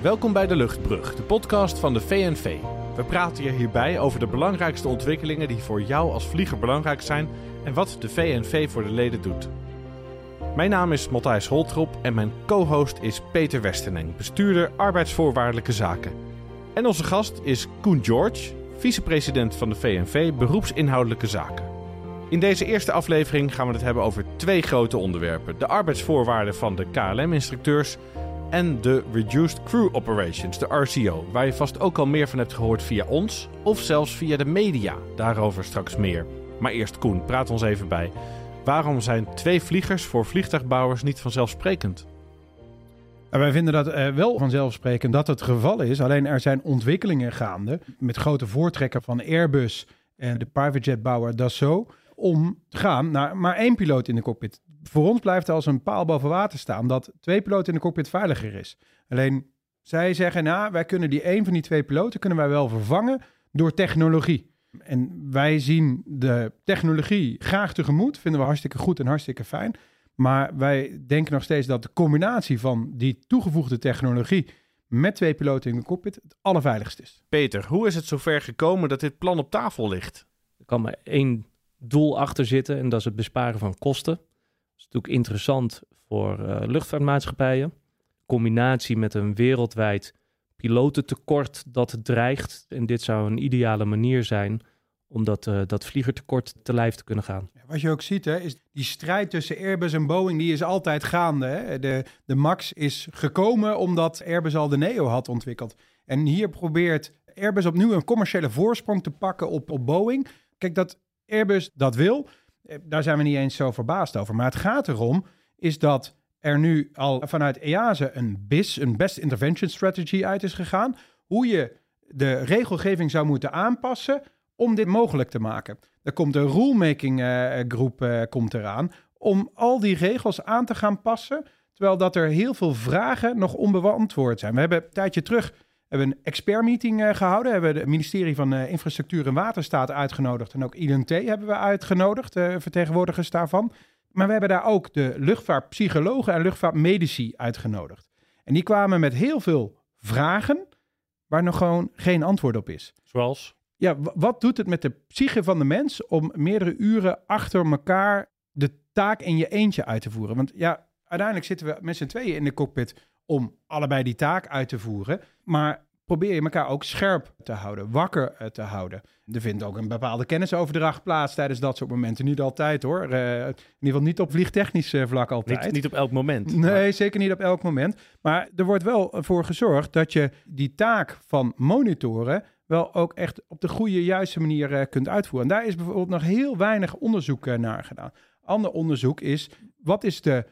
Welkom bij De Luchtbrug, de podcast van de VNV. We praten je hierbij over de belangrijkste ontwikkelingen die voor jou als vlieger belangrijk zijn en wat de VNV voor de leden doet. Mijn naam is Matthijs Holtrop en mijn co-host is Peter Westeneng, bestuurder arbeidsvoorwaardelijke zaken. En onze gast is Koen George, vicepresident van de VNV beroepsinhoudelijke zaken. In deze eerste aflevering gaan we het hebben over twee grote onderwerpen: de arbeidsvoorwaarden van de KLM-instructeurs en de Reduced Crew Operations, de RCO, waar je vast ook al meer van hebt gehoord via ons of zelfs via de media. Daarover straks meer. Maar eerst Koen, praat ons even bij. Waarom zijn twee vliegers voor vliegtuigbouwers niet vanzelfsprekend? En wij vinden dat uh, wel vanzelfsprekend dat het geval is. Alleen er zijn ontwikkelingen gaande met grote voortrekken van Airbus en de private jetbouwer Dassault om te gaan naar maar één piloot in de cockpit. Voor ons blijft er als een paal boven water staan dat twee piloten in de cockpit veiliger is. Alleen zij zeggen, nou, wij kunnen die één van die twee piloten kunnen wij wel vervangen door technologie. En wij zien de technologie graag tegemoet, vinden we hartstikke goed en hartstikke fijn. Maar wij denken nog steeds dat de combinatie van die toegevoegde technologie met twee piloten in de cockpit het allerveiligst is. Peter, hoe is het zover gekomen dat dit plan op tafel ligt? Er kan maar één doel achter zitten en dat is het besparen van kosten. Is natuurlijk interessant voor uh, luchtvaartmaatschappijen. Combinatie met een wereldwijd pilotentekort dat dreigt. En dit zou een ideale manier zijn om dat, uh, dat vliegertekort te lijf te kunnen gaan. Wat je ook ziet, hè, is die strijd tussen Airbus en Boeing, die is altijd gaande. Hè? De, de MAX is gekomen omdat Airbus al de Neo had ontwikkeld. En hier probeert Airbus opnieuw een commerciële voorsprong te pakken op, op Boeing. Kijk, dat Airbus dat wil, eh, daar zijn we niet eens zo verbaasd over. Maar het gaat erom, is dat er nu al vanuit EASA een BIS, een Best Intervention Strategy, uit is gegaan. Hoe je de regelgeving zou moeten aanpassen om dit mogelijk te maken. Er komt een rulemaking uh, groep uh, komt eraan om al die regels aan te gaan passen. Terwijl dat er heel veel vragen nog onbeantwoord zijn. We hebben een tijdje terug hebben een expertmeeting uh, gehouden. Hebben het ministerie van uh, Infrastructuur en Waterstaat uitgenodigd. En ook ILNT hebben we uitgenodigd, uh, vertegenwoordigers daarvan. Maar we hebben daar ook de luchtvaartpsychologen en luchtvaartmedici uitgenodigd. En die kwamen met heel veel vragen waar nog gewoon geen antwoord op is. Zoals? Ja, wat doet het met de psyche van de mens om meerdere uren achter elkaar de taak in je eentje uit te voeren? Want ja, uiteindelijk zitten we met z'n tweeën in de cockpit om allebei die taak uit te voeren. Maar probeer je elkaar ook scherp te houden, wakker eh, te houden. Er vindt ook een bepaalde kennisoverdracht plaats tijdens dat soort momenten. Niet altijd hoor. Uh, in ieder geval niet op vliegtechnisch uh, vlak altijd. Niet, niet, op elk moment. Nee, maar... zeker niet op elk moment. Maar er wordt wel voor gezorgd dat je die taak van monitoren wel ook echt op de goede, juiste manier kunt uitvoeren. En daar is bijvoorbeeld nog heel weinig onderzoek naar gedaan. Ander onderzoek is, wat is de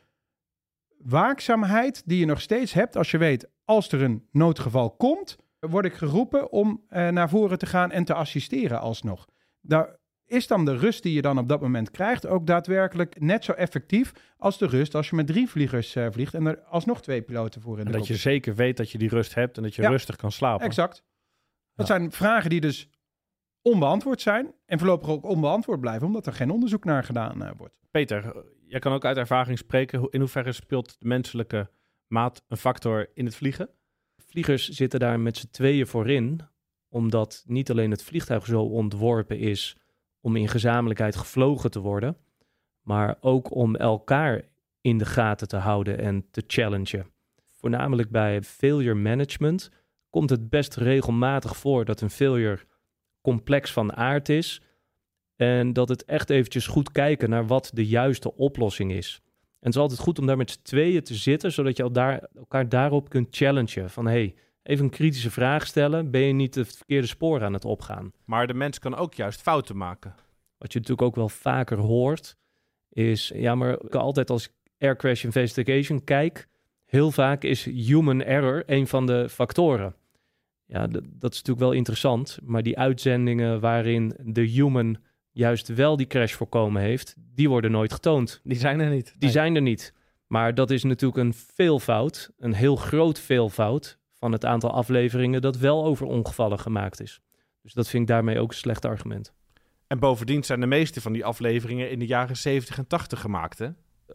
waakzaamheid die je nog steeds hebt als je weet, als er een noodgeval komt, word ik geroepen om uh, naar voren te gaan en te assisteren alsnog. Daar is dan de rust die je dan op dat moment krijgt ook daadwerkelijk net zo effectief als de rust als je met drie vliegers uh, vliegt en er alsnog twee piloten voor in de En dat je zeker weet dat je die rust hebt en dat je ja, rustig kan slapen. Exact. Dat ja. zijn vragen die dus onbeantwoord zijn en voorlopig ook onbeantwoord blijven, omdat er geen onderzoek naar gedaan uh, wordt. Peter, jij kan ook uit ervaring spreken. In hoeverre speelt de menselijke maat een factor in het vliegen? Vliegers zitten daar met z'n tweeën voorin, omdat niet alleen het vliegtuig zo ontworpen is om in gezamenlijkheid gevlogen te worden, maar ook om elkaar in de gaten te houden en te challengen. Voornamelijk bij failure management komt het best regelmatig voor dat een failure complex van aard is en dat het echt eventjes goed kijken naar wat de juiste oplossing is. En het is altijd goed om daar met z'n tweeën te zitten, zodat je daar, elkaar daarop kunt challengen. Van hey, even een kritische vraag stellen. Ben je niet het verkeerde spoor aan het opgaan? Maar de mens kan ook juist fouten maken. Wat je natuurlijk ook wel vaker hoort, is ja, maar altijd als air crash investigation kijk, heel vaak is human error een van de factoren. Ja, dat is natuurlijk wel interessant, maar die uitzendingen waarin de human juist wel die crash voorkomen heeft, die worden nooit getoond. Die zijn er niet. Die nee. zijn er niet. Maar dat is natuurlijk een veelvoud, een heel groot veelvoud van het aantal afleveringen dat wel over ongevallen gemaakt is. Dus dat vind ik daarmee ook een slecht argument. En bovendien zijn de meeste van die afleveringen in de jaren 70 en 80 gemaakt, hè?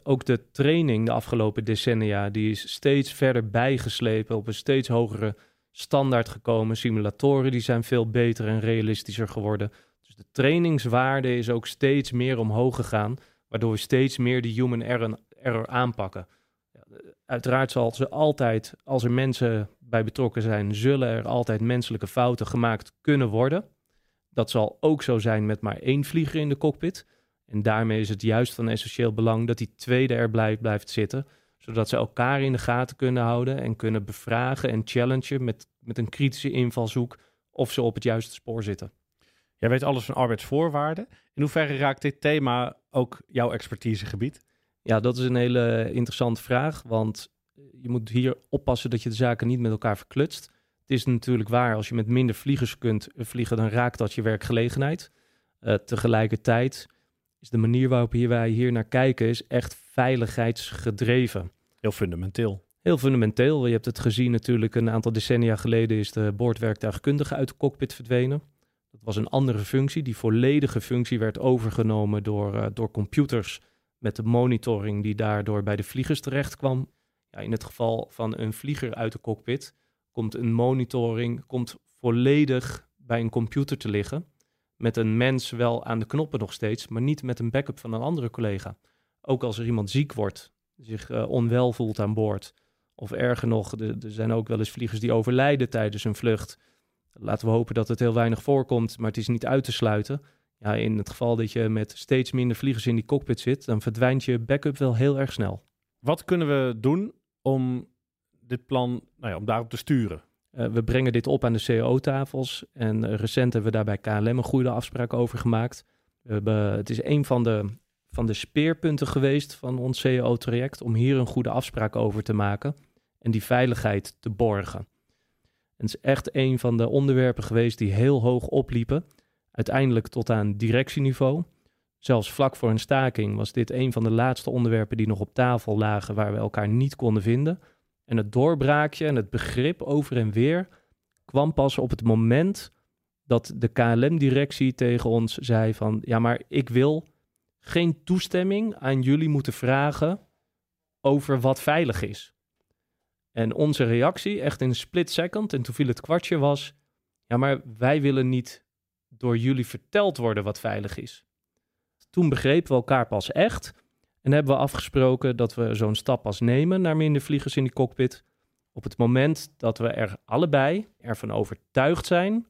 Ook de training de afgelopen decennia, die is steeds verder bijgeslepen, op een steeds hogere standaard gekomen. Simulatoren die zijn veel beter en realistischer geworden. Dus de trainingswaarde is ook steeds meer omhoog gegaan, waardoor we steeds meer die human error, error aanpakken. Uiteraard zal ze altijd, als er mensen bij betrokken zijn, zullen er altijd menselijke fouten gemaakt kunnen worden. Dat zal ook zo zijn met maar één vlieger in de cockpit. En daarmee is het juist van essentieel belang dat die tweede er blijft, blijft zitten, zodat ze elkaar in de gaten kunnen houden en kunnen bevragen en challengen met, met een kritische invalshoek of ze op het juiste spoor zitten. Jij weet alles van arbeidsvoorwaarden. In hoeverre raakt dit thema ook jouw expertisegebied? Ja, dat is een hele interessante vraag, want je moet hier oppassen dat je de zaken niet met elkaar verklutst. Het is natuurlijk waar, als je met minder vliegers kunt vliegen, dan raakt dat je werkgelegenheid. Uh, tegelijkertijd is de manier waarop hier wij hier naar kijken, is echt veiligheidsgedreven. Heel fundamenteel. Heel fundamenteel. Je hebt het gezien natuurlijk, een aantal decennia geleden is de boordwerktuigkundige uit de cockpit verdwenen. Dat was een andere functie. Die volledige functie werd overgenomen door, uh, door computers met de monitoring die daardoor bij de vliegers terecht kwam. Ja, in het geval van een vlieger uit de cockpit komt een monitoring komt volledig bij een computer te liggen. Met een mens wel aan de knoppen nog steeds, maar niet met een backup van een andere collega. Ook als er iemand ziek wordt, zich uh, onwel voelt aan boord. Of erger nog, er zijn ook wel eens vliegers die overlijden tijdens een vlucht. Laten we hopen dat het heel weinig voorkomt, maar het is niet uit te sluiten. Ja, in het geval dat je met steeds minder vliegers in die cockpit zit, dan verdwijnt je backup wel heel erg snel. Wat kunnen we doen om dit plan, nou ja, om daarop te sturen? Uh, we brengen dit op aan de CEO-tafels en uh, recent hebben we daar bij KLM een goede afspraak over gemaakt. We hebben, het is een van de, van de speerpunten geweest van ons CEO-traject om hier een goede afspraak over te maken en die veiligheid te borgen. En het is echt een van de onderwerpen geweest die heel hoog opliepen, uiteindelijk tot aan directieniveau. Zelfs vlak voor een staking was dit een van de laatste onderwerpen die nog op tafel lagen waar we elkaar niet konden vinden. En het doorbraakje en het begrip over en weer kwam pas op het moment dat de KLM-directie tegen ons zei van ja, maar ik wil geen toestemming aan jullie moeten vragen over wat veilig is. En onze reactie, echt in een split second, en toen viel het kwartje, was: ja, maar wij willen niet door jullie verteld worden wat veilig is. Toen begrepen we elkaar pas echt. En hebben we afgesproken dat we zo'n stap pas nemen naar minder vliegers in die cockpit. Op het moment dat we er allebei ervan overtuigd zijn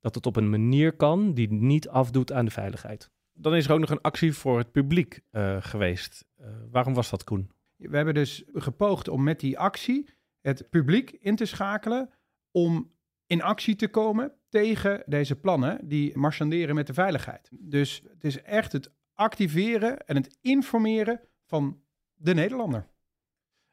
dat het op een manier kan die niet afdoet aan de veiligheid. Dan is er ook nog een actie voor het publiek uh, geweest. Uh, waarom was dat, Koen? We hebben dus gepoogd om met die actie het publiek in te schakelen om in actie te komen tegen deze plannen die marchanderen met de veiligheid. Dus het is echt het activeren en het informeren van de Nederlander.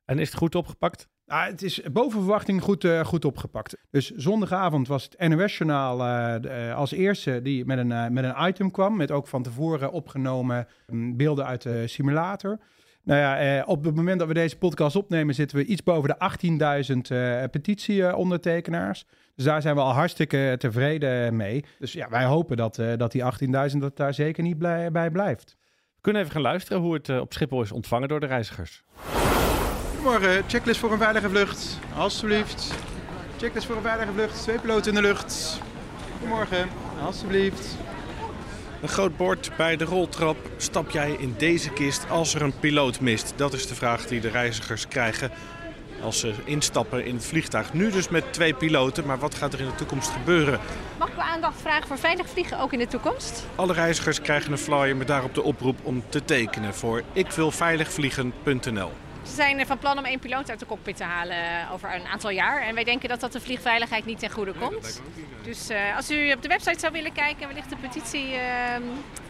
En is het goed opgepakt? Nou, het is boven verwachting goed, uh, goed opgepakt. Dus zondagavond was het NOS-journaal uh, als eerste die met een, uh, met een item kwam. Met ook van tevoren opgenomen um, beelden uit de simulator. Nou ja, op het moment dat we deze podcast opnemen zitten we iets boven de 18.000 petitieondertekenaars. Dus daar zijn we al hartstikke tevreden mee. Dus ja, wij hopen dat, uh, dat die 18.000 dat daar zeker niet blij, bij blijft. We kunnen even gaan luisteren hoe het uh, op Schiphol is ontvangen door de reizigers. Goedemorgen, checklist voor een veilige vlucht. Alsjeblieft. Checklist voor een veilige vlucht, twee piloten in de lucht. Goedemorgen, alsjeblieft. Een groot bord bij de roltrap. Stap jij in deze kist als er een piloot mist? Dat is de vraag die de reizigers krijgen als ze instappen in het vliegtuig. Nu dus met twee piloten, maar wat gaat er in de toekomst gebeuren? Mag ik uw aandacht vragen voor veilig vliegen ook in de toekomst? Alle reizigers krijgen een flyer met daarop de oproep om te tekenen voor ikwilveiligvliegen.nl. Ze zijn van plan om één piloot uit de cockpit te halen over een aantal jaar. En wij denken dat dat de vliegveiligheid niet ten goede komt. Dus uh, als u op de website zou willen kijken en wellicht de petitie uh,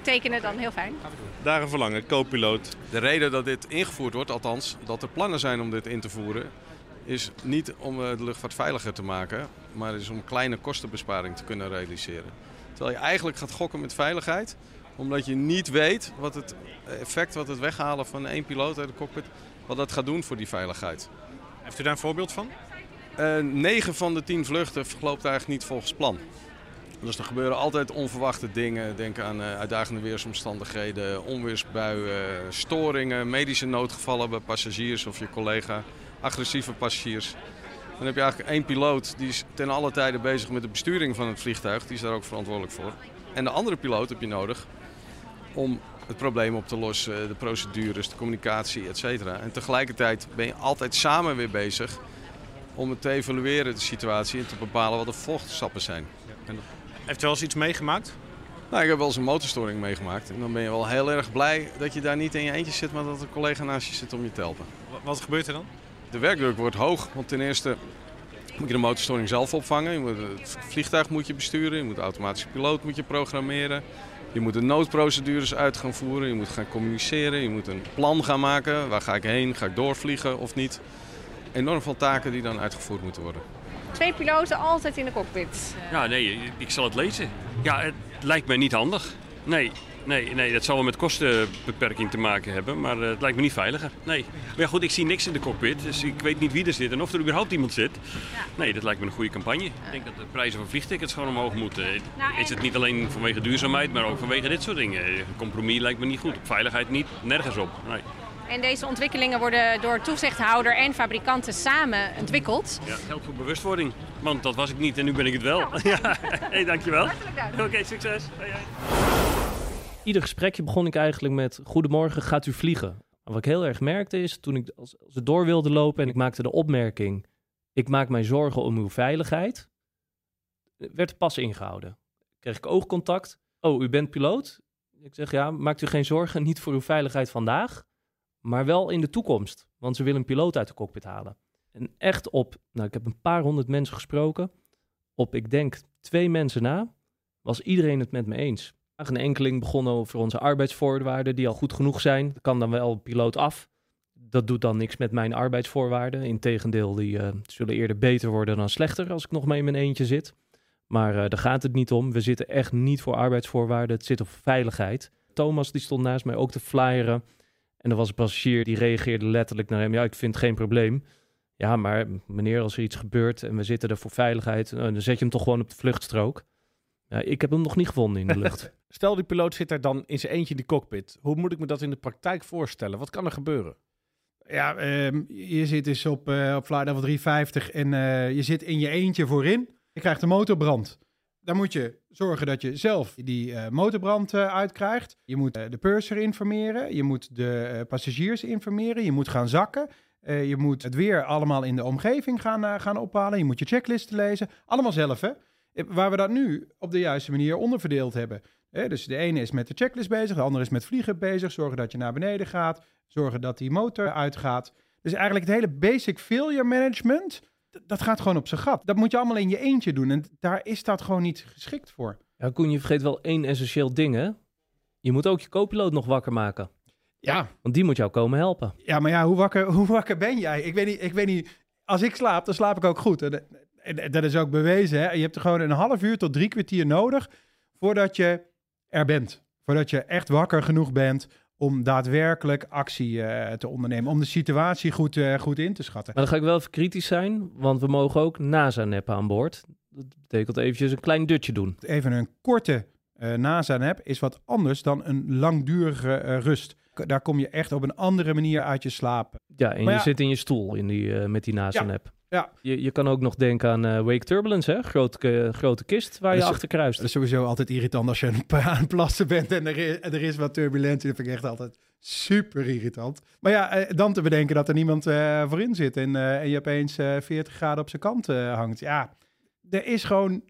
tekenen, dan heel fijn. Daar een verlangen, co-piloot. De reden dat dit ingevoerd wordt, althans dat er plannen zijn om dit in te voeren, is niet om de luchtvaart veiliger te maken, maar is om kleine kostenbesparing te kunnen realiseren. Terwijl je eigenlijk gaat gokken met veiligheid, omdat je niet weet wat het effect, wat het weghalen van één piloot uit de cockpit, wat dat gaat doen voor die veiligheid. Heeft u daar een voorbeeld van? Uh, 9 van de 10 vluchten verloopt eigenlijk niet volgens plan. Dus er gebeuren altijd onverwachte dingen. Denk aan uh, uitdagende weersomstandigheden, onweersbuien, storingen, medische noodgevallen bij passagiers of je collega, agressieve passagiers. Dan heb je eigenlijk één piloot die is ten alle tijde bezig met de besturing van het vliegtuig. Die is daar ook verantwoordelijk voor. En de andere piloot heb je nodig om het probleem op te lossen, de procedures, de communicatie, et cetera. En tegelijkertijd ben je altijd samen weer bezig om het te evalueren, de situatie, en te bepalen wat de volgstappen zijn. Heeft u wel eens iets meegemaakt? Nou, ik heb wel eens een motorstoring meegemaakt. En dan ben je wel heel erg blij dat je daar niet in je eentje zit, maar dat een collega naast je zit om je te helpen. Wat gebeurt er dan? De werkdruk wordt hoog, want ten eerste moet je de motorstoring zelf opvangen. Je moet het vliegtuig moet je besturen, je moet de automatische piloot moet je programmeren. Je moet de noodprocedures uit gaan voeren, je moet gaan communiceren, je moet een plan gaan maken. Waar ga ik heen? Ga ik doorvliegen of niet? Enorm veel taken die dan uitgevoerd moeten worden. Twee piloten altijd in de cockpit. Ja, nee, ik zal het lezen. Ja, het lijkt mij niet handig. Nee, nee, nee, dat zal wel met kostenbeperking te maken hebben, maar eh, het lijkt me niet veiliger. Nee. Maar ja, goed, ik zie niks in de cockpit, dus ik weet niet wie er zit en of er überhaupt iemand zit. Nee, dat lijkt me een goede campagne. Ik denk dat de prijzen van vliegtickets gewoon omhoog moeten. Nou, Is het niet alleen vanwege duurzaamheid, maar ook vanwege dit soort dingen. Een compromis lijkt me niet goed. Veiligheid niet, nergens op. Nee. En deze ontwikkelingen worden door toezichthouder en fabrikanten samen ontwikkeld. Ja, geldt voor bewustwording. Want dat was ik niet en nu ben ik het wel. Ja, hey, dankjewel. Hartelijk dank. Oké, succes. Hoi, hoi. Ieder gesprekje begon ik eigenlijk met: Goedemorgen, gaat u vliegen? Wat ik heel erg merkte is toen ik als, het door wilde lopen en ik maakte de opmerking: Ik maak mij zorgen om uw veiligheid, werd pas ingehouden. Kreeg ik oogcontact. Oh, u bent piloot? Ik zeg ja, maakt u geen zorgen, niet voor uw veiligheid vandaag, maar wel in de toekomst. Want ze willen een piloot uit de cockpit halen. En echt op, nou, ik heb een paar honderd mensen gesproken. Op, ik denk, twee mensen na, was iedereen het met me eens. Een enkeling begon over onze arbeidsvoorwaarden, die al goed genoeg zijn. Kan dan wel piloot af. Dat doet dan niks met mijn arbeidsvoorwaarden. Integendeel, die eh, zullen eerder beter worden dan slechter als ik nog mee in mijn eentje zit. Maar eh, daar gaat het niet om. We zitten echt niet voor arbeidsvoorwaarden. Het zit op veiligheid. Thomas die stond naast mij ook te flyeren. En er was een passagier die reageerde letterlijk naar hem. Ja, ik vind geen probleem. Ja, maar meneer, als er iets gebeurt en we zitten er voor veiligheid, eh, dan zet je hem toch gewoon op de vluchtstrook. Ja, ik heb hem nog niet gevonden in de lucht. Stel, die piloot zit daar dan in zijn eentje in die cockpit. Hoe moet ik me dat in de praktijk voorstellen? Wat kan er gebeuren? Ja, ehm, je zit dus op, eh op flight level 350 en eh, je zit in je eentje voorin. Je krijgt een motorbrand. Dan moet je zorgen dat je zelf die eh, motorbrand eh, uitkrijgt. Je moet de purser informeren. Je moet de passagiers informeren. Je moet gaan zakken. Eh, je moet het weer allemaal in de omgeving gaan, gaan ophalen. Je moet je checklisten lezen. Allemaal zelf, hè? Eh, Waar we dat nu op de juiste manier onderverdeeld hebben. Hè, dus de ene is met de checklist bezig, de andere is met vliegen bezig. Zorgen dat je naar beneden gaat. Zorgen dat die motor uitgaat. Dus eigenlijk het hele basic failure management, dat gaat gewoon op zijn gat. Dat moet je allemaal in je eentje doen. En daar is dat gewoon niet geschikt voor. Ja, Koen, je vergeet wel één essentieel ding, hè? Je moet ook je co-piloot nog wakker maken. Ja, Want die moet jou komen helpen. ja maar ja, hoe wakker, hoe wakker ben jij? Ik weet, niet, ik weet niet, als ik slaap, dan slaap ik ook goed. En, dat is ook bewezen. Hè? Je hebt er gewoon een half uur tot drie kwartier nodig voordat je er bent. Voordat je echt wakker genoeg bent om daadwerkelijk actie eh, te ondernemen. Om de situatie goed, eh, goed in te schatten. Maar dan ga ik wel even kritisch zijn, want we mogen ook NASA-neppen aan boord. Dat betekent eventjes een klein dutje doen. Even een korte eh NASA-nap is wat anders dan een langdurige rust. Daar kom je echt op een andere manier uit je slaap. Ja, en Maar je ja- zit in je stoel in die, met die NASA-nap. Ja. Je, je kan ook nog denken aan eh, Wake Turbulence, hè? Grote, eh, grote kist waar je achter kruist. Dat is sowieso altijd irritant als je aan het- aan het plassen bent en er is, er is wat turbulentie. Dat vind ik echt altijd super irritant. Maar ja, eh, dan te bedenken dat er niemand eh, voorin zit en, en je opeens eh 40 graden op zijn kant hangt. Ja, er is gewoon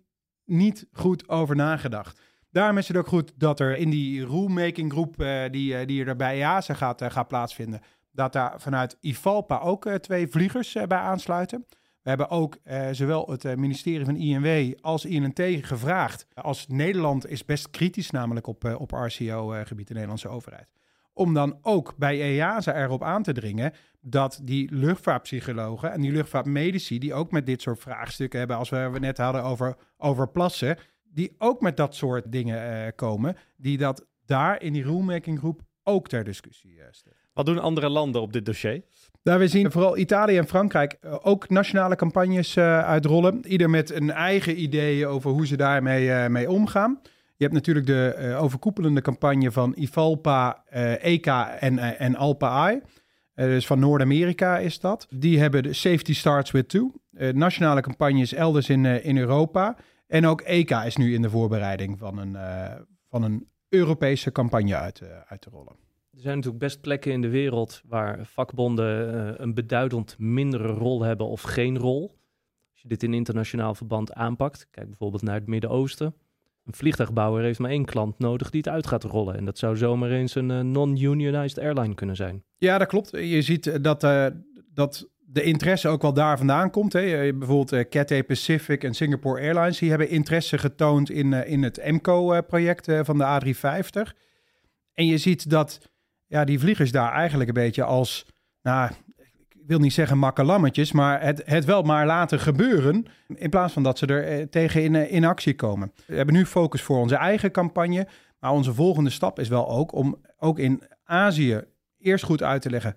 niet goed over nagedacht. Daarom is het ook goed dat er in die rulemaking groep die, die er bij EASA gaat, gaat plaatsvinden, dat daar vanuit IVALPA ook eh, twee vliegers eh, bij aansluiten. We hebben ook eh, zowel het ministerie van INW als INT gevraagd. Als Nederland is best kritisch namelijk op, op RCO-gebied, de Nederlandse overheid. Om dan ook bij EASA erop aan te dringen dat die luchtvaartpsychologen en die luchtvaartmedici, die ook met dit soort vraagstukken hebben, als we het net hadden over, over plassen, die ook met dat soort dingen komen, die dat daar in die rulemaking groep ook ter discussie eh, stellen. Wat doen andere landen op dit dossier? Daar we zien vooral Italië en Frankrijk eh, ook nationale campagnes uh, uitrollen. Ieder met een eigen idee over hoe ze daarmee uh, mee omgaan. Je hebt natuurlijk de overkoepelende campagne van Ivalpa, EK en, en Alpa I. dus van Noord-Amerika is dat. Die hebben de Safety Starts With Two. nationale campagnes elders in, in Europa. En ook EK is nu in de voorbereiding van een, van een Europese campagne uit, uit te rollen. Er zijn natuurlijk best plekken in de wereld waar vakbonden uh, een beduidend mindere rol hebben of geen rol. Als je dit in internationaal verband aanpakt, kijk bijvoorbeeld naar het Midden-Oosten. Een vliegtuigbouwer heeft maar één klant nodig die het uit gaat rollen. En dat zou zomaar eens een uh, non-unionized airline kunnen zijn. Ja, dat klopt. Je ziet dat, uh, dat de interesse ook wel daar vandaan komt. Hè. Bijvoorbeeld Cathay Pacific en Singapore Airlines, die hebben interesse getoond in, in het MCO-project van de A350. En je ziet dat ja, die vliegers daar eigenlijk een beetje als, nou, ik wil niet zeggen makkelammetjes, maar het, het wel maar laten gebeuren. In plaats van dat ze er eh, tegen in, eh, in actie komen. We hebben nu focus voor onze eigen campagne. Maar onze volgende stap is wel ook om ook in Azië eerst goed uit te leggen.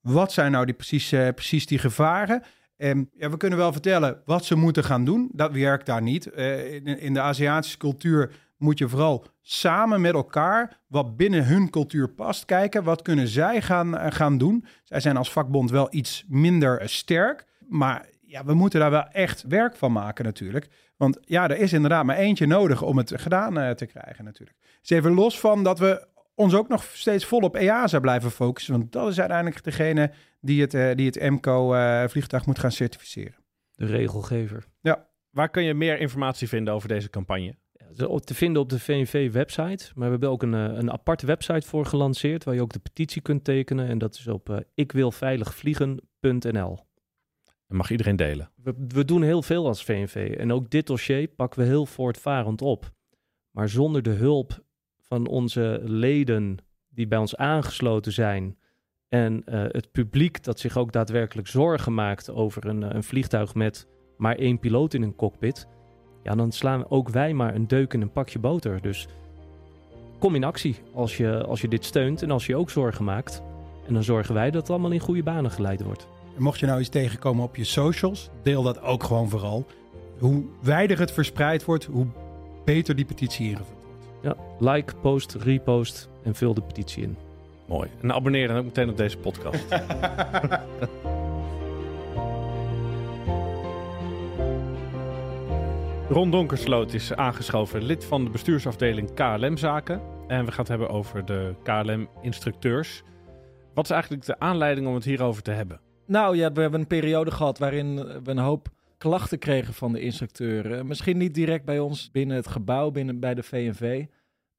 Wat zijn nou die, precies, uh, precies die gevaren? En ja, we kunnen wel vertellen wat ze moeten gaan doen. Dat werkt daar niet. In, de Aziatische cultuur moet je vooral samen met elkaar, wat binnen hun cultuur past, kijken. Wat kunnen zij gaan, eh, gaan doen? Zij zijn als vakbond wel iets minder eh, sterk. Maar ja, we moeten daar wel echt werk van maken natuurlijk. Want ja, er is inderdaad maar eentje nodig om het gedaan uh, te krijgen natuurlijk. Dus even los van dat we ons ook nog steeds vol op EASA blijven focussen. Want dat is uiteindelijk degene die het, uh, die het MCO-vliegtuig moet gaan certificeren. De regelgever. Ja. Waar kun je meer informatie vinden over deze campagne? Te vinden op de VNV-website. Maar we hebben ook een, eh, een aparte website voor gelanceerd... waar je ook de petitie kunt tekenen. En dat is op uh, ikwilveiligvliegen.nl. En mag iedereen delen? We, we doen heel veel als VNV. En ook dit dossier pakken we heel voortvarend op. Maar zonder de hulp van onze leden die bij ons aangesloten zijn... en uh, het publiek dat zich ook daadwerkelijk zorgen maakt over een, een vliegtuig met maar één piloot in een cockpit ja, dan slaan ook wij maar een deuk in een pakje boter. Dus kom in actie als je, als je dit steunt en als je ook zorgen maakt. En dan zorgen wij dat het allemaal in goede banen geleid wordt. En mocht je nou iets tegenkomen op je socials, deel dat ook gewoon vooral. Hoe wijder het verspreid wordt, hoe beter die petitie ingevuld wordt. Ja, like, post, repost en vul de petitie in. Mooi. En abonneer dan ook meteen op deze podcast. Ron Donkersloot is aangeschoven, lid van de bestuursafdeling KLM-zaken. En we gaan het hebben over de KLM-instructeurs. Wat is eigenlijk de aanleiding om het hierover te hebben? Nou ja, we hebben een periode gehad waarin we een hoop klachten kregen van de instructeuren. Misschien niet direct bij ons binnen het gebouw, binnen, bij de VNV.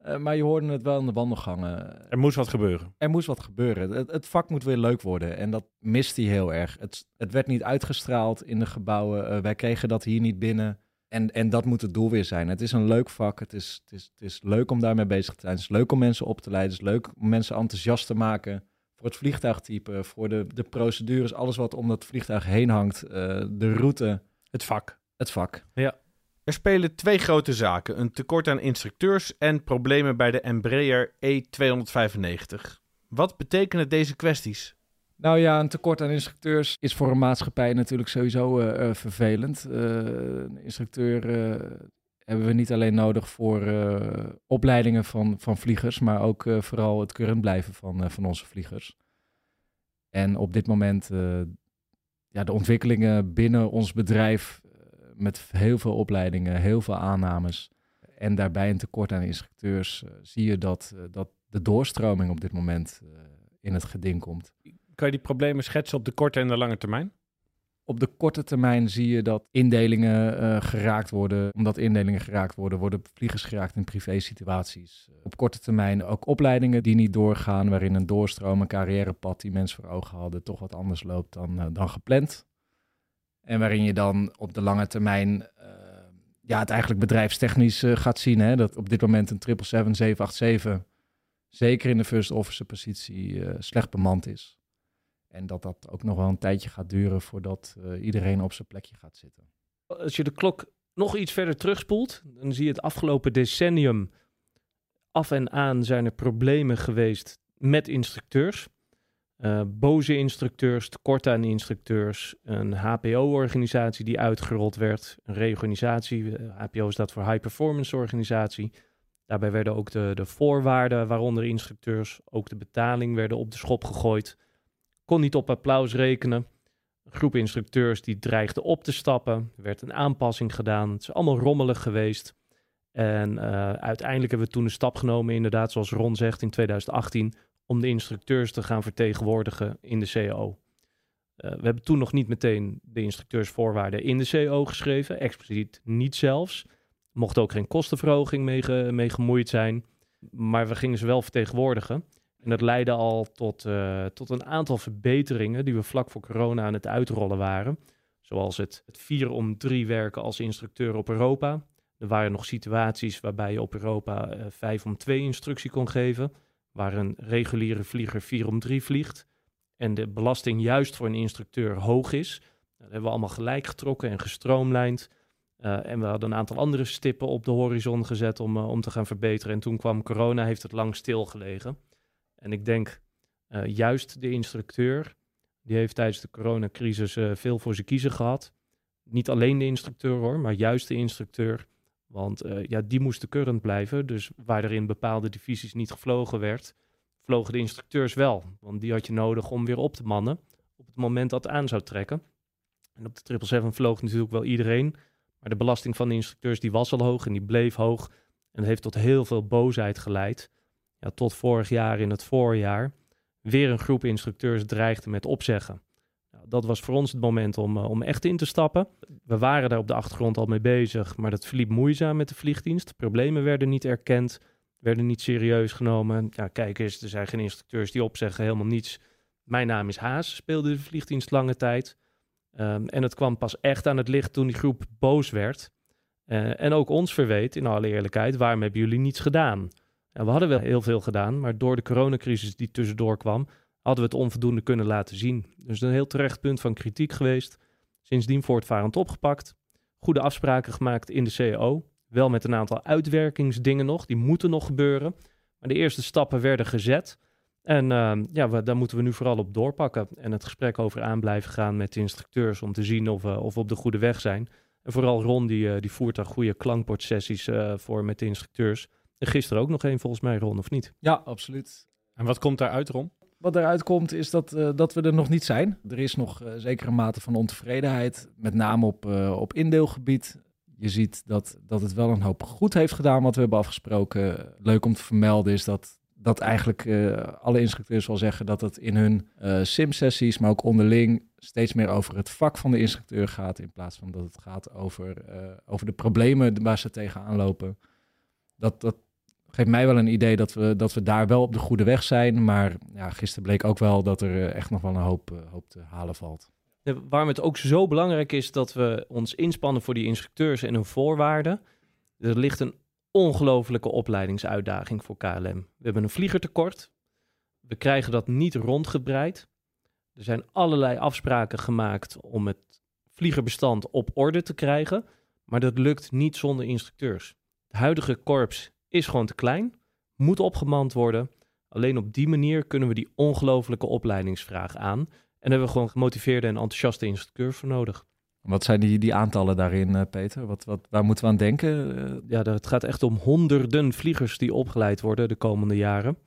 Uh, maar je hoorde het wel in de wandelgangen. Er moest wat gebeuren. Er moest wat gebeuren. Het, het vak moet weer leuk worden. En dat mist hij heel erg. Het, het werd niet uitgestraald in de gebouwen. Uh, wij kregen dat hier niet binnen. En, en dat moet het doel weer zijn. Het is een leuk vak. Het is, het, is, het is leuk om daarmee bezig te zijn. Het is leuk om mensen op te leiden. Het is leuk om mensen enthousiast te maken voor het vliegtuigtype, voor de, de procedures, alles wat om dat vliegtuig heen hangt, uh, de route. Het vak. Het vak. Ja. Er spelen twee grote zaken: een tekort aan instructeurs en problemen bij de Embraer E295. Wat betekenen deze kwesties? Nou ja, een tekort aan instructeurs is voor een maatschappij natuurlijk sowieso uh, vervelend. Uh, een instructeur hebben we niet alleen nodig voor opleidingen van, van vliegers, maar ook vooral het current blijven van, van onze vliegers. En op dit moment, ja, de ontwikkelingen binnen ons bedrijf met heel veel opleidingen, heel veel aannames en daarbij een tekort aan instructeurs, zie je dat, dat de doorstroming op dit moment in het geding komt. Kan je die problemen schetsen op de korte en de lange termijn? Op de korte termijn zie je dat indelingen uh, geraakt worden. Omdat indelingen geraakt worden, worden vliegers geraakt in privé situaties. Op korte termijn ook opleidingen die niet doorgaan, waarin een doorstroom, een carrièrepad die mensen voor ogen hadden, toch wat anders loopt dan, uh, dan gepland. En waarin je dan op de lange termijn uh, ja, het eigenlijk bedrijfstechnisch gaat zien. Hè? Dat op dit moment een 777, 787, zeker in de first officer positie, slecht bemand is. En dat dat ook nog wel een tijdje gaat duren voordat uh, iedereen op zijn plekje gaat zitten. Als je de klok nog iets verder terugspoelt, dan zie je het afgelopen decennium af en aan zijn er problemen geweest met instructeurs. Uh, boze instructeurs, tekort aan instructeurs, een HPO-organisatie die uitgerold werd, een reorganisatie. HPO staat voor High Performance Organisatie. Daarbij werden ook de, de voorwaarden, waaronder instructeurs, ook de betaling werden op de schop gegooid. Kon niet op applaus rekenen. Een groep instructeurs die dreigde op te stappen. Er werd een aanpassing gedaan. Het is allemaal rommelig geweest. En uh, uiteindelijk hebben we toen een stap genomen, inderdaad, zoals Ron zegt, in 2018, om de instructeurs te gaan vertegenwoordigen in de CO. Uh, we hebben toen nog niet meteen de instructeursvoorwaarden in de CO geschreven, expliciet niet zelfs. Mocht ook geen kostenverhoging mee gemoeid zijn, maar we gingen ze wel vertegenwoordigen. En dat leidde al tot, uh, tot een aantal verbeteringen die we vlak voor corona aan het uitrollen waren. Zoals het, het vier om drie werken als instructeur op Europa. Er waren nog situaties waarbij je op Europa uh, 5 om 2 instructie kon geven, waar een reguliere vlieger 4 om 3 vliegt en de belasting juist voor een instructeur hoog is. Dat hebben we allemaal gelijk getrokken en gestroomlijnd. Uh, en we hadden een aantal andere stippen op de horizon gezet om, om te gaan verbeteren. En toen kwam corona, heeft het lang stilgelegen. En ik denk uh, juist de instructeur, die heeft tijdens de coronacrisis veel voor zijn kiezen gehad. Niet alleen de instructeur hoor, maar juist de instructeur. Want uh, ja, die moesten current blijven. Dus waar er in bepaalde divisies niet gevlogen werd, vlogen de instructeurs wel. Want die had je nodig om weer op te mannen op het moment dat het aan zou trekken. En op de 777 vloog natuurlijk wel iedereen. Maar de belasting van de instructeurs die was al hoog en die bleef hoog. En dat heeft tot heel veel boosheid geleid. Ja, tot vorig jaar in het voorjaar weer een groep instructeurs dreigde met opzeggen dat was voor ons het moment om, uh, om echt in te stappen. We waren daar op de achtergrond al mee bezig, maar dat verliep moeizaam met de vliegdienst. Problemen werden niet erkend, werden niet serieus genomen. Ja, kijk eens, er zijn geen instructeurs die opzeggen, helemaal niets. Mijn naam is Haas, speelde de vliegdienst lange tijd. Um, en het kwam pas echt aan het licht toen die groep boos werd. Uh, en ook ons verweet, in alle eerlijkheid, waarom hebben jullie niets gedaan? En we hadden wel heel veel gedaan, maar door de coronacrisis die tussendoor kwam, hadden we het onvoldoende kunnen laten zien. Dus een heel terecht punt van kritiek geweest. Sindsdien voortvarend opgepakt. Goede afspraken gemaakt in de CAO. Wel met een aantal uitwerkingsdingen nog, die moeten nog gebeuren. Maar de eerste stappen werden gezet. En uh, ja, daar moeten we nu vooral op doorpakken. En het gesprek over aan blijven gaan met de instructeurs om te zien of, of we op de goede weg zijn. En vooral Ron, die, uh, die voert daar goede klankbordsessies uh, voor met de instructeurs. En gisteren ook nog één volgens mij, Ron, of niet? Ja, absoluut. En wat komt daaruit, Ron? Wat eruit komt is dat, uh, dat we er nog niet zijn. Er is nog uh, zekere mate van ontevredenheid, met name op, uh, op indeelgebied. Je ziet dat, dat het wel een hoop goed heeft gedaan wat we hebben afgesproken. Leuk om te vermelden is dat, dat eigenlijk alle instructeurs wel zeggen dat het in hun sim-sessies, maar ook onderling, steeds meer over het vak van de instructeur gaat. In plaats van dat het gaat over, over de problemen waar ze tegenaan lopen. Dat, dat, geeft mij wel een idee dat we, dat we daar wel op de goede weg zijn. Maar ja, gisteren bleek ook wel dat er eh, echt nog wel een hoop, uh, hoop te halen valt. Waarom het ook zo belangrijk is dat we ons inspannen voor die instructeurs en hun voorwaarden. Er ligt een ongelofelijke opleidingsuitdaging voor KLM. We hebben een vliegertekort. We krijgen dat niet rondgebreid. Er zijn allerlei afspraken gemaakt om het vliegerbestand op orde te krijgen. Maar dat lukt niet zonder instructeurs. Het huidige korps is gewoon te klein, moet opgemand worden. Alleen op die manier kunnen we die ongelofelijke opleidingsvraag aan. En hebben we gewoon gemotiveerde en enthousiaste instructeurs voor nodig. Wat zijn die, die aantallen daarin, uh, Peter? Wat, wat, waar moeten we aan denken? Uh... Ja, het gaat echt om honderden vliegers die opgeleid worden de komende jaren.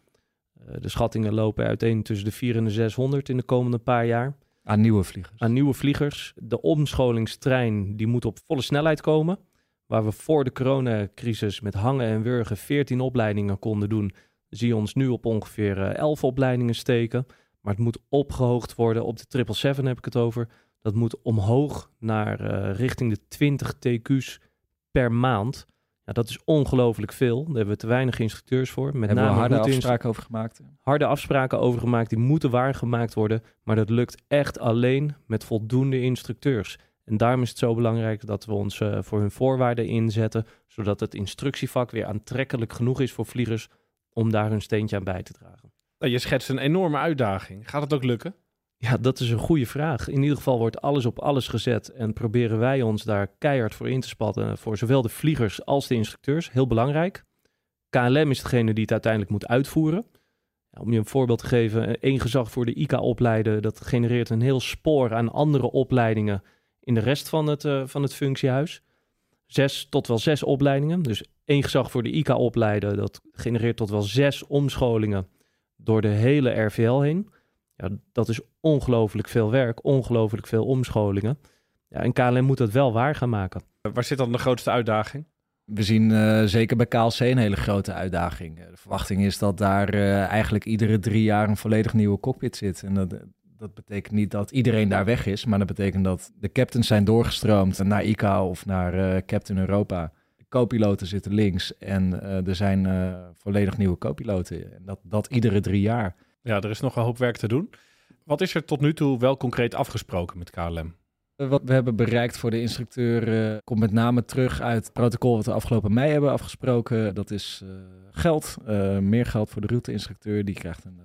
Uh, de schattingen lopen uiteen tussen de 400 en de 600 in de komende paar jaar. Aan nieuwe vliegers? Aan nieuwe vliegers. De omscholingstrein die moet op volle snelheid komen. Waar we voor de coronacrisis met hangen en wurgen 14 opleidingen konden doen, zie je ons nu op ongeveer 11 opleidingen steken. Maar het moet opgehoogd worden. Op de 777 heb ik het over. Dat moet omhoog naar uh, richting de 20 TQ's per maand. Ja, dat is ongelooflijk veel. Daar hebben we te weinig instructeurs voor. Met hebben name we harde afspraken over gemaakt? Harde afspraken over gemaakt. Die moeten waargemaakt worden. Maar dat lukt echt alleen met voldoende instructeurs. En daarom is het zo belangrijk dat we ons uh, voor hun voorwaarden inzetten, zodat het instructievak weer aantrekkelijk genoeg is voor vliegers om daar hun steentje aan bij te dragen. Nou, je schetst een enorme uitdaging. Gaat het ook lukken? Ja, dat is een goede vraag. In ieder geval wordt alles op alles gezet en proberen wij ons daar keihard voor in te spatten voor zowel de vliegers als de instructeurs. Heel belangrijk. KLM is degene die het uiteindelijk moet uitvoeren. Om je een voorbeeld te geven, één gezag voor de ICA opleiden, dat genereert een heel spoor aan andere opleidingen in de rest van het, uh, van het functiehuis. Zes tot wel zes opleidingen. Dus één gezag voor de ICA opleiden, dat genereert tot wel zes omscholingen door de hele RVL heen. Ja, dat is ongelooflijk veel werk, ongelooflijk veel omscholingen. Ja, en KLM moet dat wel waar gaan maken. Waar zit dan de grootste uitdaging? We zien uh, zeker bij KLC een hele grote uitdaging. De verwachting is dat daar uh, eigenlijk iedere drie jaar een volledig nieuwe cockpit zit. En dat, dat betekent niet dat iedereen daar weg is, maar dat betekent dat de captains zijn doorgestroomd naar ICA of naar uh, Captain Europa. De co-piloten zitten links en er zijn volledig nieuwe co-piloten. En dat, dat iedere drie jaar. Ja, er is nog een hoop werk te doen. Wat is er tot nu toe wel concreet afgesproken met KLM? Wat we hebben bereikt voor de instructeur uh, komt met name terug uit het protocol wat we afgelopen mei hebben afgesproken. Dat is uh, geld, meer geld voor de route-instructeur. Die krijgt een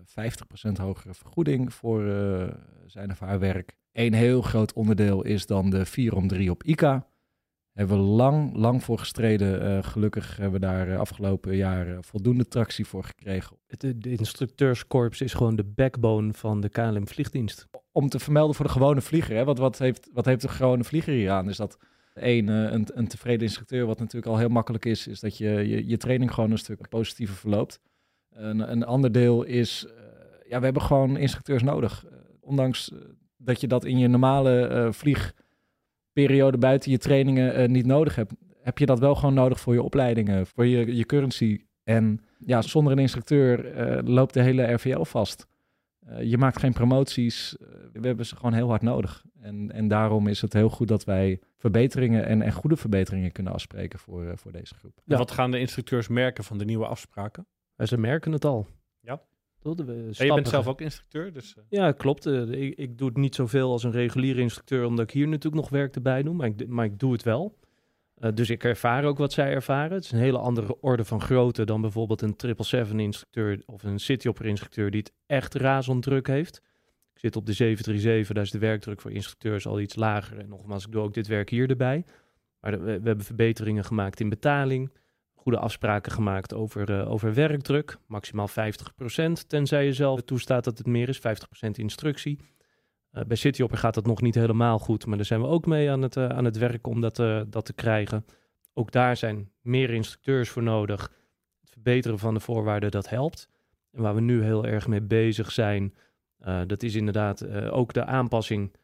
50% hogere vergoeding voor zijn of haar werk. Een heel groot onderdeel is dan de 4 om 3 op ICA. Hebben we lang, lang voor gestreden. gelukkig hebben we daar afgelopen jaar voldoende tractie voor gekregen. De, de instructeurskorps is gewoon de backbone van de KLM vliegdienst om te vermelden voor de gewone vlieger. Hè? Want wat heeft, wat heeft de gewone vlieger hier aan? Is dat één, uh, een, een tevreden instructeur, wat natuurlijk al heel makkelijk is, is dat je je, je training gewoon een stuk positiever verloopt. Een, een ander deel is, uh, ja, we hebben gewoon instructeurs nodig. Uh, ondanks dat je dat in je normale vliegperiode buiten je trainingen niet nodig hebt, heb je dat wel gewoon nodig voor je opleidingen, voor je, je currency. En ja, zonder een instructeur loopt de hele RVL vast. Uh, je maakt geen promoties. Uh, we hebben ze gewoon heel hard nodig. En, en daarom is het heel goed dat wij verbeteringen en, en goede verbeteringen kunnen afspreken voor, uh, voor deze groep. Ja. Wat gaan de instructeurs merken van de nieuwe afspraken? Ja, ze merken het al. Ja. We en je bent zelf ook instructeur? Dus, Ja, klopt. Ik, ik, doe het niet zoveel als een reguliere instructeur, omdat ik hier natuurlijk nog werk erbij doe. Maar ik, maar ik doe het wel. Uh, dus ik ervaar ook wat zij ervaren. Het is een hele andere orde van grootte dan bijvoorbeeld een 777-instructeur of een Cityhopper-instructeur die het echt razend druk heeft. Ik zit op de 737, daar is de werkdruk voor instructeurs al iets lager. En nogmaals, ik doe ook dit werk hier erbij. Maar we, hebben verbeteringen gemaakt in betaling, goede afspraken gemaakt over, uh, over werkdruk, maximaal 50%, tenzij je zelf toestaat dat het meer is, 50% instructie. Uh, bij Cityhopper gaat dat nog niet helemaal goed, maar daar zijn we ook mee aan het, uh, aan het werk om dat, uh, dat te krijgen. Ook daar zijn meer instructeurs voor nodig. Het verbeteren van de voorwaarden, dat helpt. En waar we nu heel erg mee bezig zijn, dat is inderdaad ook de aanpassing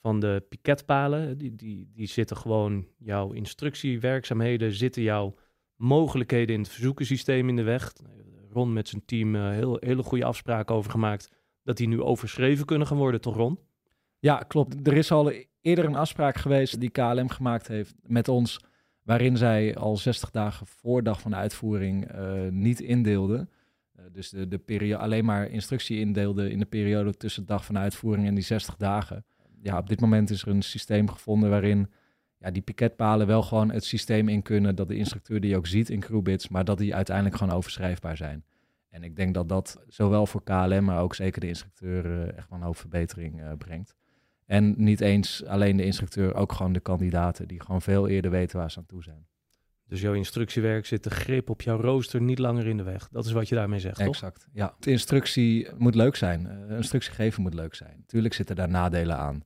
van de piketpalen. Die, die, die zitten gewoon jouw instructiewerkzaamheden, zitten jouw mogelijkheden in het verzoekensysteem in de weg. Ron met zijn team heel, hele goede afspraken over gemaakt dat die nu overschreven kunnen gaan worden, toch Ron? Ja, klopt. Er is al eerder een afspraak geweest die KLM gemaakt heeft met ons, waarin zij al 60 dagen voor dag van uitvoering uh, niet indeelden. Uh, dus de, de periode alleen maar instructie indeelde in de periode tussen dag van uitvoering en die 60 dagen. Ja, op dit moment is er een systeem gevonden waarin ja, die piketpalen wel gewoon het systeem in kunnen, dat de instructeur die ook ziet in crewbits, maar dat die uiteindelijk gewoon overschrijfbaar zijn. En ik denk dat dat zowel voor KLM, maar ook zeker de instructeur uh, echt wel een hoop verbetering brengt. En niet eens alleen de instructeur, ook gewoon de kandidaten die gewoon veel eerder weten waar ze aan toe zijn. Dus jouw instructiewerk zit de grip op jouw rooster niet langer in de weg. Dat is wat je daarmee zegt, exact, toch? Exact, ja. De instructie moet leuk zijn. Uh, instructie geven moet leuk zijn. Tuurlijk zitten daar nadelen aan.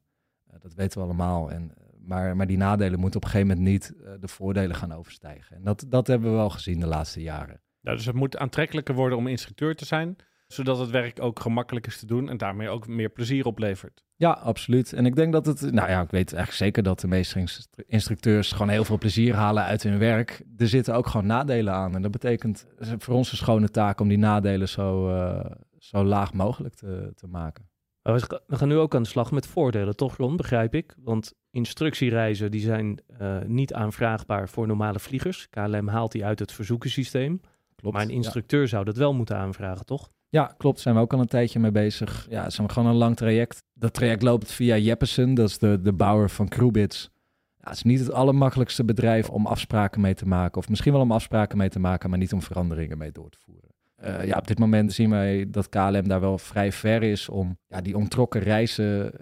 Uh, dat weten we allemaal. En, maar, maar die nadelen moeten op een gegeven moment niet uh, de voordelen gaan overstijgen. En dat, dat hebben we wel gezien de laatste jaren. Nou, dus het moet aantrekkelijker worden om instructeur te zijn zodat het werk ook gemakkelijk is te doen en daarmee ook meer plezier oplevert. Ja, absoluut. En ik denk dat het, nou ja, ik weet eigenlijk zeker dat de meeste instructeurs gewoon heel veel plezier halen uit hun werk. Er zitten ook gewoon nadelen aan. En dat betekent voor ons een schone taak om die nadelen zo, uh, zo laag mogelijk te, te maken. We gaan nu ook aan de slag met voordelen, toch Ron, begrijp ik? Want instructiereizen die zijn uh, niet aanvraagbaar voor normale vliegers. KLM haalt die uit het verzoekensysteem. Klopt, maar een instructeur ja. zou dat wel moeten aanvragen, toch? Ja, klopt. Zijn we ook al een tijdje mee bezig. Ja, het is gewoon een lang traject. Dat traject loopt via Jeppesen, dat is de, de bouwer van Crewbits. Ja, het is niet het allermakkelijkste bedrijf om afspraken mee te maken. Of misschien wel om afspraken mee te maken, maar niet om veranderingen mee door te voeren. Uh, ja, op dit moment zien wij dat KLM daar wel vrij ver is om ja, die ontrokken reizen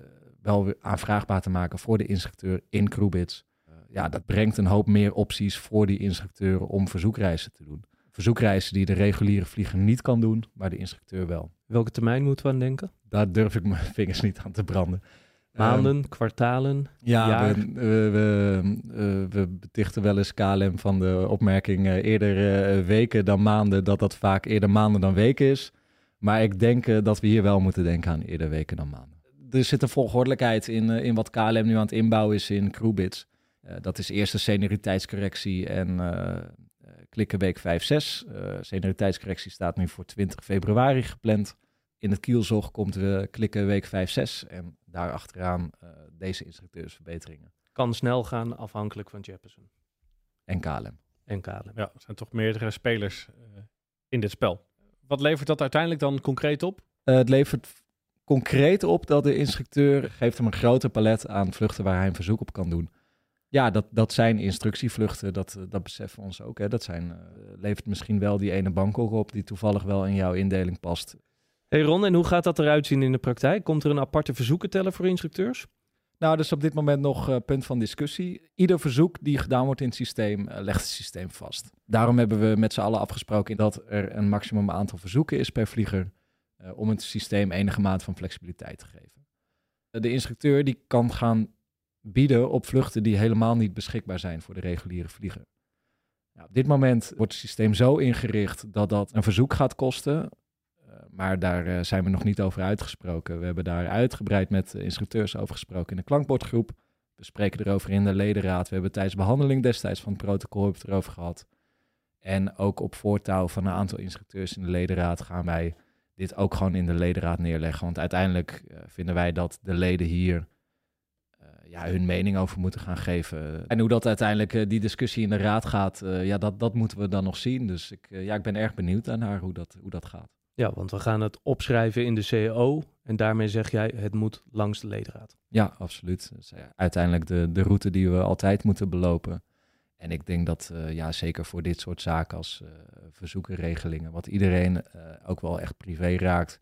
wel weer aanvraagbaar te maken voor de instructeur in Crewbits. Uh, ja, dat brengt een hoop meer opties voor die instructeur om verzoekreizen te doen verzoekreizen die de reguliere vlieger niet kan doen, maar de instructeur wel. Welke termijn moeten we aan denken? Daar durf ik mijn vingers niet aan te branden. Maanden, Ehm, kwartalen? ja, jaar? we, we, we, eh, we betichten wel eens KLM van de opmerking eh, eerder eh, weken dan maanden, dat dat vaak eerder maanden dan weken is. Maar ik denk dat we hier wel moeten denken aan eerder weken dan maanden. Er zit een volgordelijkheid in, in wat KLM nu aan het inbouwen is in crewbits. Eh, dat is eerst de senioriteitscorrectie en klikken week 5-6. Eh senioriteitscorrectie staat nu voor 20 februari gepland. In het kielzog komt we klikken week 5-6 en daarachteraan eh deze instructeursverbeteringen Kan snel gaan, afhankelijk van Jeppesen en KLM. en KLM. Ja, er zijn toch meerdere spelers eh, in dit spel. Wat levert dat uiteindelijk dan concreet op? Eh, het levert concreet op dat de instructeur geeft hem een groter palet aan vluchten waar hij een verzoek op kan doen. Ja, dat, dat zijn instructievluchten, dat, eh, dat beseffen we ons ook. Hè. Dat zijn, eh, levert misschien wel die ene Bangkok op die toevallig wel in jouw indeling past. Hey Ron, en hoe gaat dat eruit zien in de praktijk? Komt er een aparte verzoekenteller voor instructeurs? Nou, dat is op dit moment nog eh, punt van discussie. Ieder verzoek die gedaan wordt in het systeem, legt het systeem vast. Daarom hebben we met z'n allen afgesproken dat er een maximum aantal verzoeken is per vlieger, eh, om het systeem enige mate van flexibiliteit te geven. De instructeur die kan gaan bieden op vluchten die helemaal niet beschikbaar zijn voor de reguliere vlieger. Op dit moment wordt het systeem zo ingericht dat dat een verzoek gaat kosten. Eh, maar daar eh, zijn we nog niet over uitgesproken. We hebben daar uitgebreid met de instructeurs over gesproken in de klankbordgroep. We spreken erover in de ledenraad. We hebben tijdens behandeling destijds van het protocol het erover gehad. En ook op voortouw van een aantal instructeurs in de ledenraad gaan wij dit ook gewoon in de ledenraad neerleggen. Want uiteindelijk eh, vinden wij dat de leden hier ja, hun mening over moeten gaan geven. En hoe dat uiteindelijk eh, die discussie in de raad gaat, eh, ja, dat, dat moeten we dan nog zien. Dus ik, eh, ja, ik ben erg benieuwd naar hoe dat, hoe dat gaat. Ja, want we gaan het opschrijven in de CEO. En daarmee zeg jij, het moet langs de ledenraad. Ja, absoluut. Dat is eh, uiteindelijk de, de route die we altijd moeten belopen. En ik denk dat, ja, zeker voor dit soort zaken als eh verzoekenregelingen, wat iedereen ook wel echt privé raakt,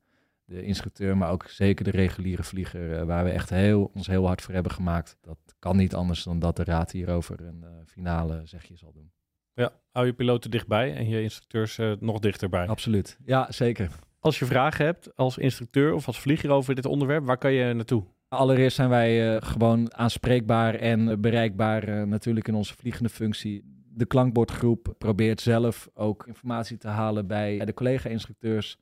de instructeur, maar ook zeker de reguliere vlieger, eh, waar we echt heel, ons heel hard voor hebben gemaakt. Dat kan niet anders dan dat de raad hierover een eh, finale zegje zal doen. Ja, hou je piloten dichtbij en je instructeurs eh, nog dichterbij. Absoluut. Ja, zeker. Als je vragen hebt als instructeur of als vlieger over dit onderwerp, waar kan je naartoe? Allereerst zijn wij eh, gewoon aanspreekbaar en bereikbaar natuurlijk in onze vliegende functie. De klankbordgroep probeert zelf ook informatie te halen bij de collega-instructeurs.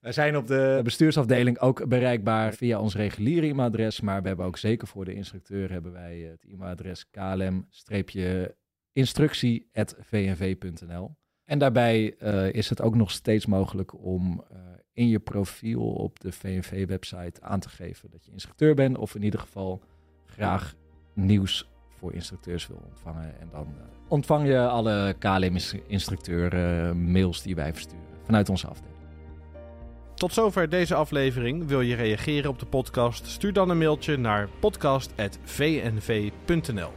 Wij zijn op de bestuursafdeling ook bereikbaar via ons reguliere e-mailadres, maar we hebben ook zeker voor de instructeur hebben wij het e-mailadres klm-instructie.vnv.nl. En daarbij eh, is het ook nog steeds mogelijk om eh, in je profiel op de VNV-website aan te geven dat je instructeur bent, of in ieder geval graag nieuws voor instructeurs wil ontvangen. En dan eh, ontvang je alle KLM-instructeur-mails die wij versturen vanuit onze afdeling. Tot zover deze aflevering. Wil je reageren op de podcast? Stuur dan een mailtje naar podcast.vnv.nl.